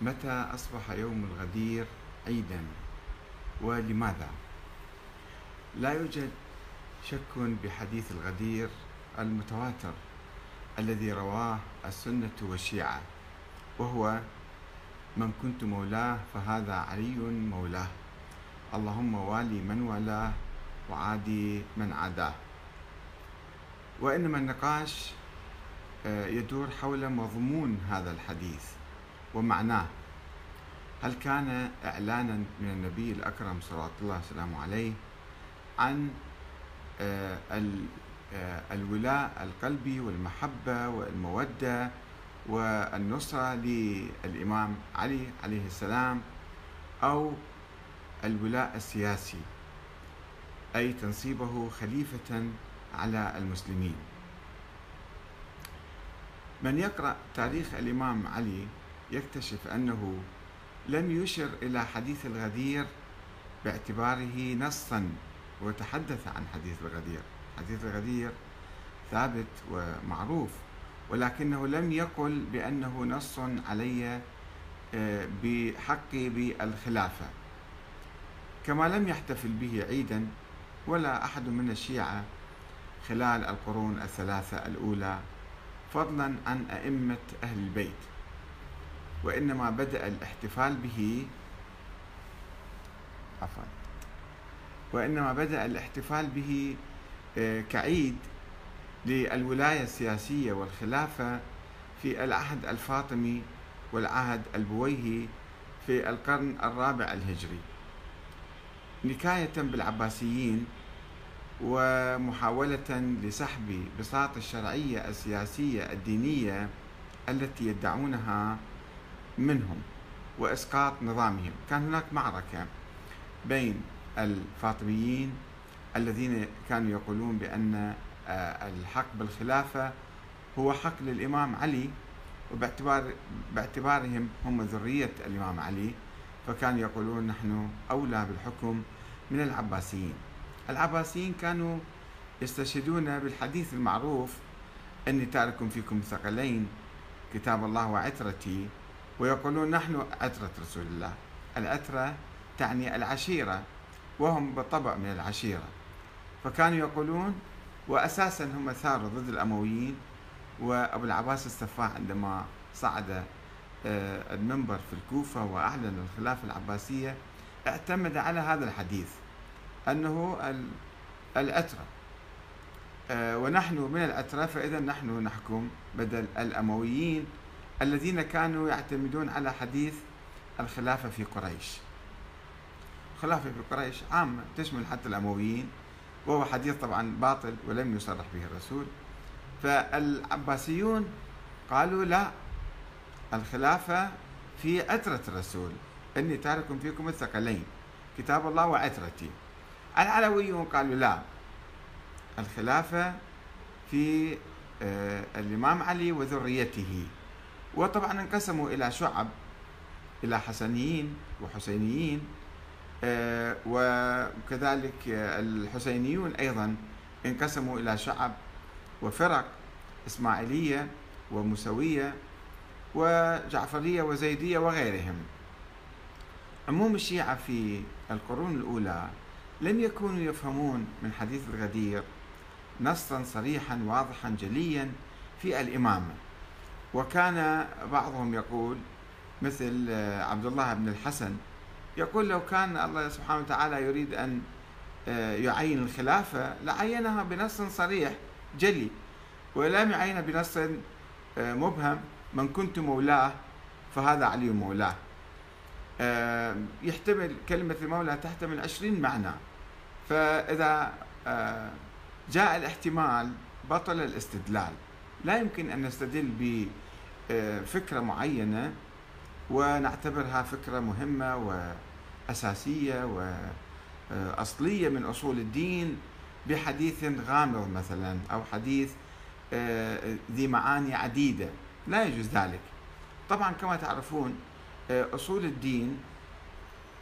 متى أصبح يوم الغدير عيدا؟ ولماذا؟ لا يوجد شك بحديث الغدير المتواتر الذي رواه السنة والشيعة وهو من كنت مولاه فهذا علي مولاه اللهم والي من والاه وعادي من عاداه. وإنما النقاش آه، يدور حول مضمون هذا الحديث. ومعناه. هل كان إعلانا من النبي الأكرم صلى الله وسلامه عليه عن آه، آه، الولاء القلبي والمحبة والمودة والنصرة للإمام علي عليه السلام أو الولاء السياسي أي تنصيبه خليفة على المسلمين؟ من يقرأ تاريخ الإمام علي يكتشف أنه لم يشر إلى حديث الغدير باعتباره نصا وتحدث عن حديث الغدير. حديث الغدير ثابت ومعروف ولكنه لم يقل بأنه نص علي آه، بحقي بالخلافة. كما لم يحتفل به عيدا ولا أحد من الشيعة خلال القرون الثلاثة الأولى فضلا عن أئمة أهل البيت. وإنما بدأ الاحتفال به عفوا. وإنما بدأ الاحتفال به آه، كعيد للولاية السياسية والخلافة في العهد الفاطمي والعهد البويهي في القرن الرابع الهجري. نكاية بالعباسيين ومحاولة لسحب بساط الشرعية السياسية الدينية التي يدعونها منهم وإسقاط نظامهم. كان هناك معركة بين الفاطميين الذين كانوا يقولون بأن آه، الحق بالخلافة هو حق للإمام علي وباعتبار باعتبارهم هم ذرية الإمام علي. فكانوا يقولون نحن أولى بالحكم من العباسيين. العباسيين كانوا يستشهدون بالحديث المعروف أني تارك فيكم ثقلين كتاب الله وعترتي ويقولون نحن عترة رسول الله. العترة تعني العشيرة وهم بالطبع من العشيرة. فكانوا يقولون وأساسا هم ثاروا ضد الأمويين وأبو العباس السفاح عندما صعد آه، المنبر في الكوفة وأعلن الخلافة العباسية. اعتمد على هذا الحديث أنه الأترة. آه، ونحن من الأترة فإذا نحن نحكم بدل الأمويين. الذين كانوا يعتمدون على حديث الخلافة في قريش. الخلافة في قريش عامة تشمل حتى الأمويين وهو حديث طبعا باطل ولم يصرح به الرسول. فالعباسيون قالوا لا الخلافة في عترة الرسول إني تارك فيكم الثقلين كتاب الله وعترتي. العلويون قالوا لا الخلافة في آه، الإمام علي وذريته. وطبعا انقسموا إلى شعب إلى حسنيين وحسينيين آه، وكذلك الحسينيون أيضا انقسموا إلى شعب وفرق إسماعيلية ومسوية وجعفرية وزيدية وغيرهم. عموم الشيعة في القرون الأولى لم يكونوا يفهمون من حديث الغدير نصا صريحا واضحا جليا في الإمامة وكان بعضهم يقول مثل عبد الله بن الحسن يقول لو كان الله سبحانه وتعالى يريد أن آه، يعين الخلافة لعينها بنص صريح جلي. ولم يعين بنص آه، مبهم من كنت مولاه فهذا علي مولاه. آه، يحتمل كلمة المولى تحتمل عشرين معنى. فإذا جاء الاحتمال بطل الاستدلال. لا يمكن أن نستدل بفكرة معينة ونعتبرها فكرة مهمة أساسية وأصلية من أصول الدين بحديث غامض مثلا أو حديث آه، ذي معاني عديدة. لا يجوز ذلك. طبعا كما تعرفون آه، أصول الدين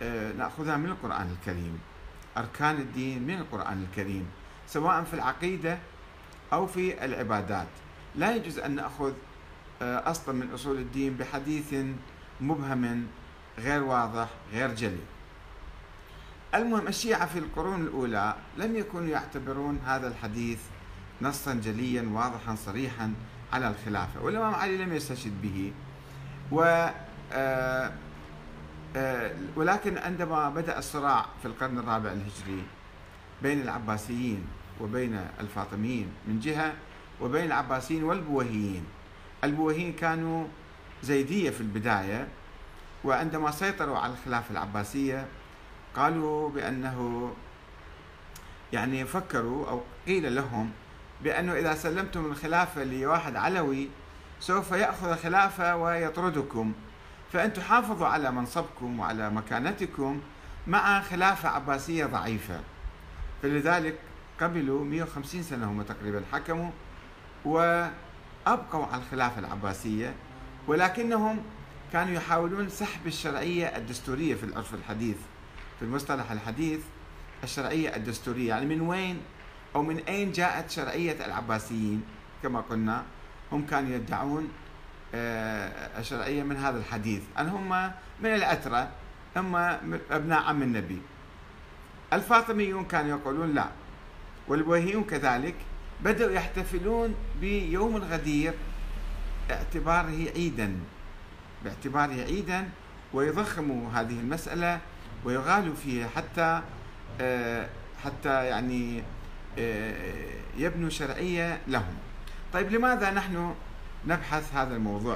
آه، نأخذها من القرآن الكريم. أركان الدين من القرآن الكريم سواء في العقيدة أو في العبادات. لا يجوز أن نأخذ أصلا من أصول الدين بحديث مبهم غير واضح غير جلي المهم الشيعة في القرون الأولى لم يكونوا يعتبرون هذا الحديث نصا جليا واضحا صريحا على الخلافة والإمام علي لم يستشهد به. و آه، آه، ولكن عندما بدأ الصراع في القرن الرابع الهجري بين العباسيين وبين الفاطميين من جهة وبين العباسيين والبويهيين البويهيين كانوا زيدية في البداية وعندما سيطروا على الخلافة العباسية قالوا بأنه يعني فكروا أو قيل لهم بأنه إذا سلمتم الخلافة لواحد علوي سوف يأخذ الخلافة ويطردكم. فأنتم حافظوا على منصبكم وعلى مكانتكم مع خلافة عباسية ضعيفة. فلذلك قبلوا 150 سنة هم تقريبا حكموا وأبقوا على الخلافة العباسية ولكنهم كانوا يحاولون سحب الشرعية الدستورية في العرف الحديث. في المصطلح الحديث الشرعية الدستورية يعني من وين أو من أين جاءت شرعية العباسيين؟ كما قلنا هم كانوا يدعون آه، الشرعية من هذا الحديث. أن هم من الأترة هم أبناء عم النبي. الفاطميون كانوا يقولون لا والبويهيون كذلك. بدأوا يحتفلون بيوم الغدير اعتباره عيدا. باعتباره عيدا ويضخموا هذه المسألة ويغالوا فيها حتى آه، حتى يعني آه، يبنوا شرعية لهم. طيب لماذا نحن نبحث هذا الموضوع؟